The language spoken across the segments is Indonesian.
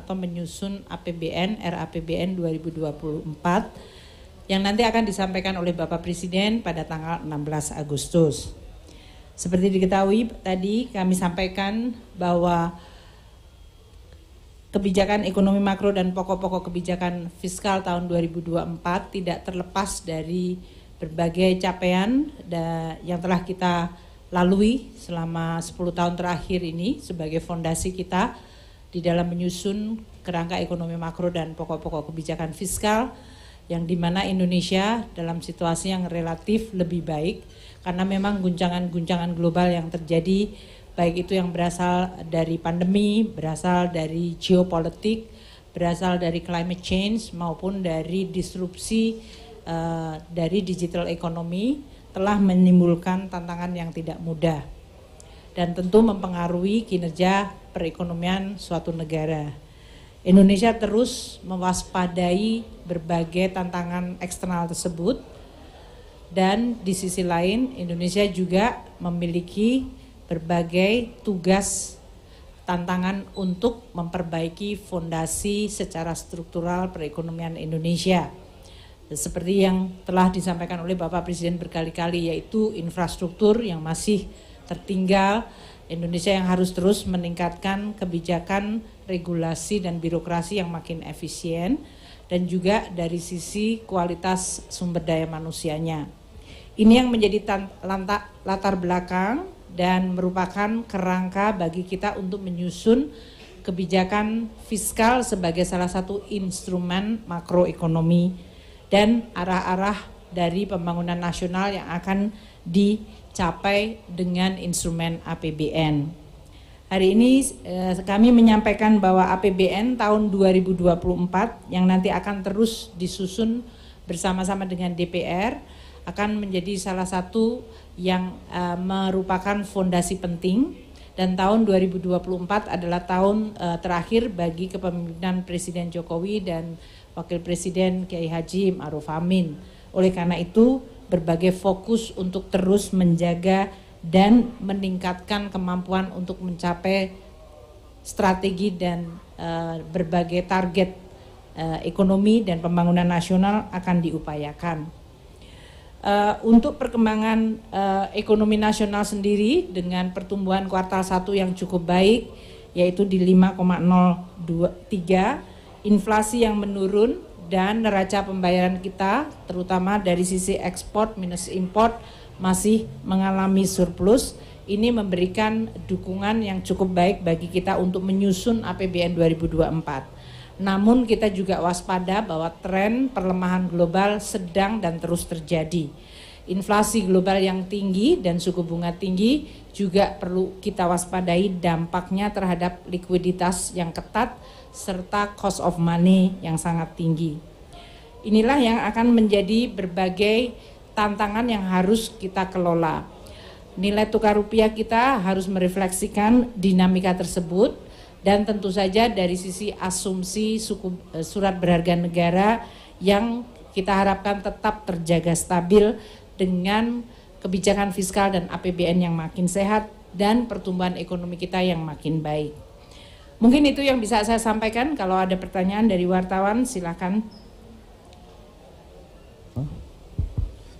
atau menyusun APBN RAPBN 2024 yang nanti akan disampaikan oleh Bapak Presiden pada tanggal 16 Agustus. Seperti diketahui tadi kami sampaikan bahwa kebijakan ekonomi makro dan pokok-pokok kebijakan fiskal tahun 2024 tidak terlepas dari berbagai capaian yang telah kita lalui selama 10 tahun terakhir ini sebagai fondasi kita di dalam menyusun kerangka ekonomi makro dan pokok-pokok kebijakan fiskal yang di mana Indonesia dalam situasi yang relatif lebih baik karena memang guncangan-guncangan global yang terjadi baik itu yang berasal dari pandemi, berasal dari geopolitik, berasal dari climate change maupun dari disrupsi uh, dari digital economy telah menimbulkan tantangan yang tidak mudah dan tentu mempengaruhi kinerja perekonomian suatu negara. Indonesia terus mewaspadai berbagai tantangan eksternal tersebut dan di sisi lain Indonesia juga memiliki berbagai tugas tantangan untuk memperbaiki fondasi secara struktural perekonomian Indonesia. Seperti yang telah disampaikan oleh Bapak Presiden berkali-kali yaitu infrastruktur yang masih tertinggal, Indonesia yang harus terus meningkatkan kebijakan, regulasi dan birokrasi yang makin efisien dan juga dari sisi kualitas sumber daya manusianya. Ini yang menjadi latar belakang dan merupakan kerangka bagi kita untuk menyusun kebijakan fiskal sebagai salah satu instrumen makroekonomi dan arah-arah dari pembangunan nasional yang akan dicapai dengan instrumen APBN. Hari ini eh, kami menyampaikan bahwa APBN tahun 2024 yang nanti akan terus disusun bersama-sama dengan DPR akan menjadi salah satu yang uh, merupakan fondasi penting dan tahun 2024 adalah tahun uh, terakhir bagi kepemimpinan Presiden Jokowi dan Wakil Presiden Kiai Haji Ma'ruf Amin. Oleh karena itu, berbagai fokus untuk terus menjaga dan meningkatkan kemampuan untuk mencapai strategi dan uh, berbagai target uh, ekonomi dan pembangunan nasional akan diupayakan. Uh, untuk perkembangan uh, ekonomi nasional sendiri dengan pertumbuhan kuartal 1 yang cukup baik yaitu di 5,03, inflasi yang menurun dan neraca pembayaran kita terutama dari sisi ekspor minus import masih mengalami surplus. Ini memberikan dukungan yang cukup baik bagi kita untuk menyusun APBN 2024. Namun kita juga waspada bahwa tren perlemahan global sedang dan terus terjadi. Inflasi global yang tinggi dan suku bunga tinggi juga perlu kita waspadai dampaknya terhadap likuiditas yang ketat serta cost of money yang sangat tinggi. Inilah yang akan menjadi berbagai tantangan yang harus kita kelola. Nilai tukar rupiah kita harus merefleksikan dinamika tersebut dan tentu saja dari sisi asumsi suku, eh, surat berharga negara yang kita harapkan tetap terjaga stabil dengan kebijakan fiskal dan APBN yang makin sehat dan pertumbuhan ekonomi kita yang makin baik. Mungkin itu yang bisa saya sampaikan. Kalau ada pertanyaan dari wartawan, silakan.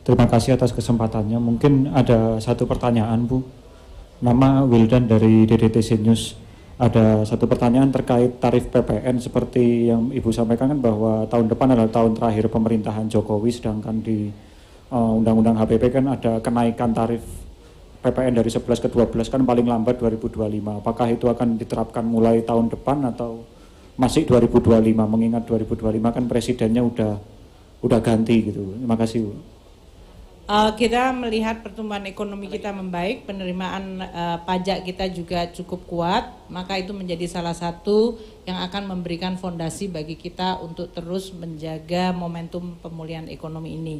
Terima kasih atas kesempatannya. Mungkin ada satu pertanyaan, Bu. Nama Wildan dari DDTC News ada satu pertanyaan terkait tarif PPN seperti yang Ibu sampaikan kan bahwa tahun depan adalah tahun terakhir pemerintahan Jokowi sedangkan di uh, Undang-Undang HPP kan ada kenaikan tarif PPN dari 11 ke 12 kan paling lambat 2025. Apakah itu akan diterapkan mulai tahun depan atau masih 2025 mengingat 2025 kan presidennya udah udah ganti gitu. Terima kasih. Uh, kita melihat pertumbuhan ekonomi kita membaik, penerimaan uh, pajak kita juga cukup kuat, maka itu menjadi salah satu yang akan memberikan fondasi bagi kita untuk terus menjaga momentum pemulihan ekonomi ini.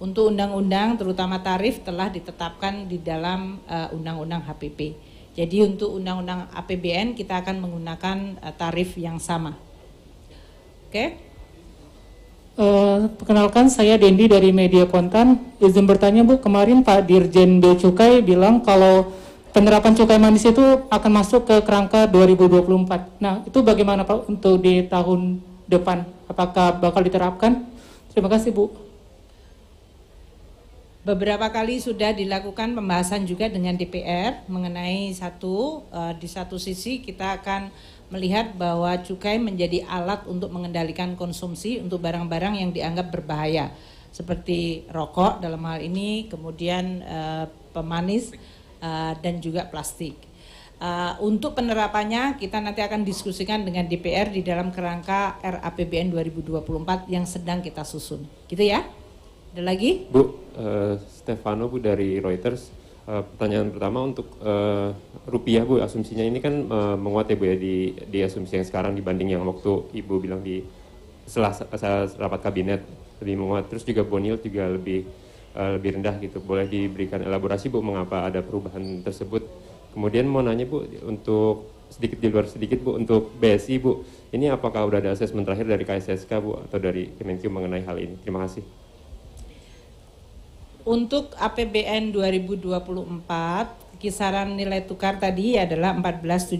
Untuk undang-undang, terutama tarif, telah ditetapkan di dalam uh, undang-undang HPP. Jadi untuk undang-undang APBN kita akan menggunakan uh, tarif yang sama. Oke? Okay? Uh, perkenalkan saya Dendi dari Media Kontan. Izin bertanya Bu, kemarin Pak Dirjen Bea Cukai bilang kalau penerapan cukai manis itu akan masuk ke kerangka 2024. Nah, itu bagaimana Pak untuk di tahun depan? Apakah bakal diterapkan? Terima kasih Bu. Beberapa kali sudah dilakukan pembahasan juga dengan DPR mengenai satu uh, di satu sisi kita akan melihat bahwa cukai menjadi alat untuk mengendalikan konsumsi untuk barang-barang yang dianggap berbahaya seperti rokok dalam hal ini, kemudian uh, pemanis uh, dan juga plastik. Uh, untuk penerapannya kita nanti akan diskusikan dengan DPR di dalam kerangka RAPBN 2024 yang sedang kita susun. Gitu ya? Ada lagi? Bu, uh, Stefano Bu dari Reuters. Uh, pertanyaan pertama untuk uh, rupiah Bu, asumsinya ini kan uh, menguat ya Bu ya di, di asumsi yang sekarang dibanding yang waktu Ibu bilang di setelah rapat kabinet lebih menguat. Terus juga bonil juga lebih uh, lebih rendah gitu. Boleh diberikan elaborasi Bu mengapa ada perubahan tersebut? Kemudian mau nanya Bu untuk sedikit di luar sedikit Bu untuk BSI Bu. Ini apakah udah ada asesmen terakhir dari KSSK Bu atau dari Kemenkyu mengenai hal ini? Terima kasih. Untuk APBN 2024, kisaran nilai tukar tadi adalah 14.700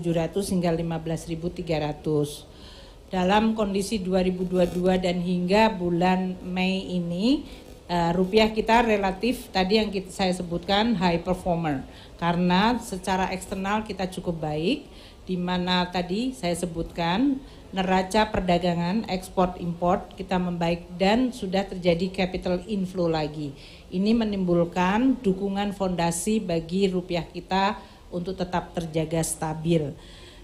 hingga 15.300. Dalam kondisi 2022 dan hingga bulan Mei ini, uh, rupiah kita relatif tadi yang kita, saya sebutkan high performer karena secara eksternal kita cukup baik di mana tadi saya sebutkan neraca perdagangan ekspor import kita membaik dan sudah terjadi capital inflow lagi. Ini menimbulkan dukungan fondasi bagi rupiah kita untuk tetap terjaga stabil.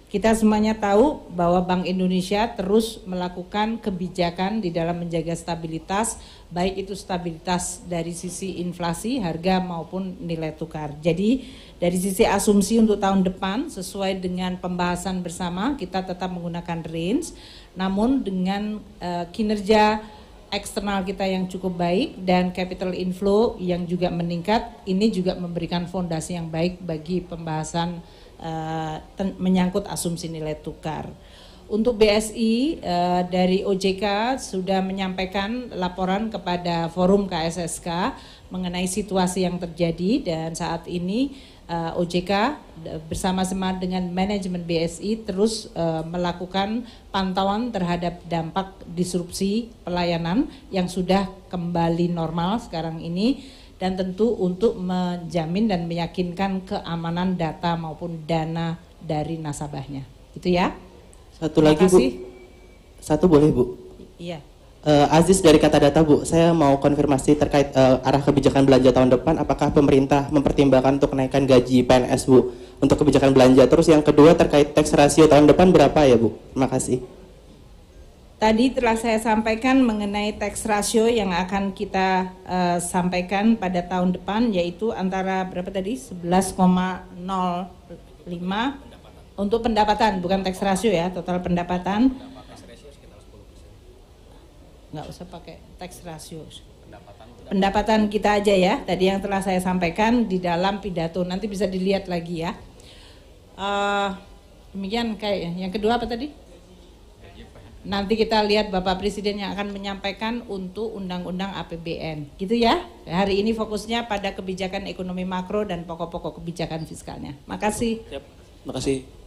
Kita semuanya tahu bahwa Bank Indonesia terus melakukan kebijakan di dalam menjaga stabilitas, baik itu stabilitas dari sisi inflasi, harga maupun nilai tukar. Jadi dari sisi asumsi untuk tahun depan sesuai dengan pembahasan bersama kita tetap menggunakan range, namun dengan uh, kinerja eksternal kita yang cukup baik dan capital inflow yang juga meningkat, ini juga memberikan fondasi yang baik bagi pembahasan uh, menyangkut asumsi nilai tukar. Untuk BSI uh, eh, dari OJK sudah menyampaikan laporan kepada forum KSSK mengenai situasi yang terjadi dan saat ini uh, eh, OJK bersama-sama dengan manajemen BSI terus uh, melakukan pantauan terhadap dampak disrupsi pelayanan yang sudah kembali normal sekarang ini dan tentu untuk menjamin dan meyakinkan keamanan data maupun dana dari nasabahnya. Itu ya. Satu Terima lagi kasih. Bu. Satu boleh Bu. Iya. Uh, Aziz dari Kata Data Bu, saya mau konfirmasi terkait uh, arah kebijakan belanja tahun depan. Apakah pemerintah mempertimbangkan untuk kenaikan gaji PNS Bu untuk kebijakan belanja? Terus yang kedua terkait tax rasio tahun depan berapa ya Bu? Terima kasih. Tadi telah saya sampaikan mengenai tax ratio yang akan kita uh, sampaikan pada tahun depan yaitu antara berapa tadi? 11,05 untuk pendapatan bukan tax ratio ya total pendapatan. Nggak usah pakai tax ratio. Pendapatan kita aja ya tadi yang telah saya sampaikan di dalam pidato. Nanti bisa dilihat lagi ya. Uh, demikian kayak yang kedua apa tadi nanti kita lihat Bapak Presiden yang akan menyampaikan untuk Undang-Undang APBN. Gitu ya. Hari ini fokusnya pada kebijakan ekonomi makro dan pokok-pokok kebijakan fiskalnya. Makasih. Yep. Makasih.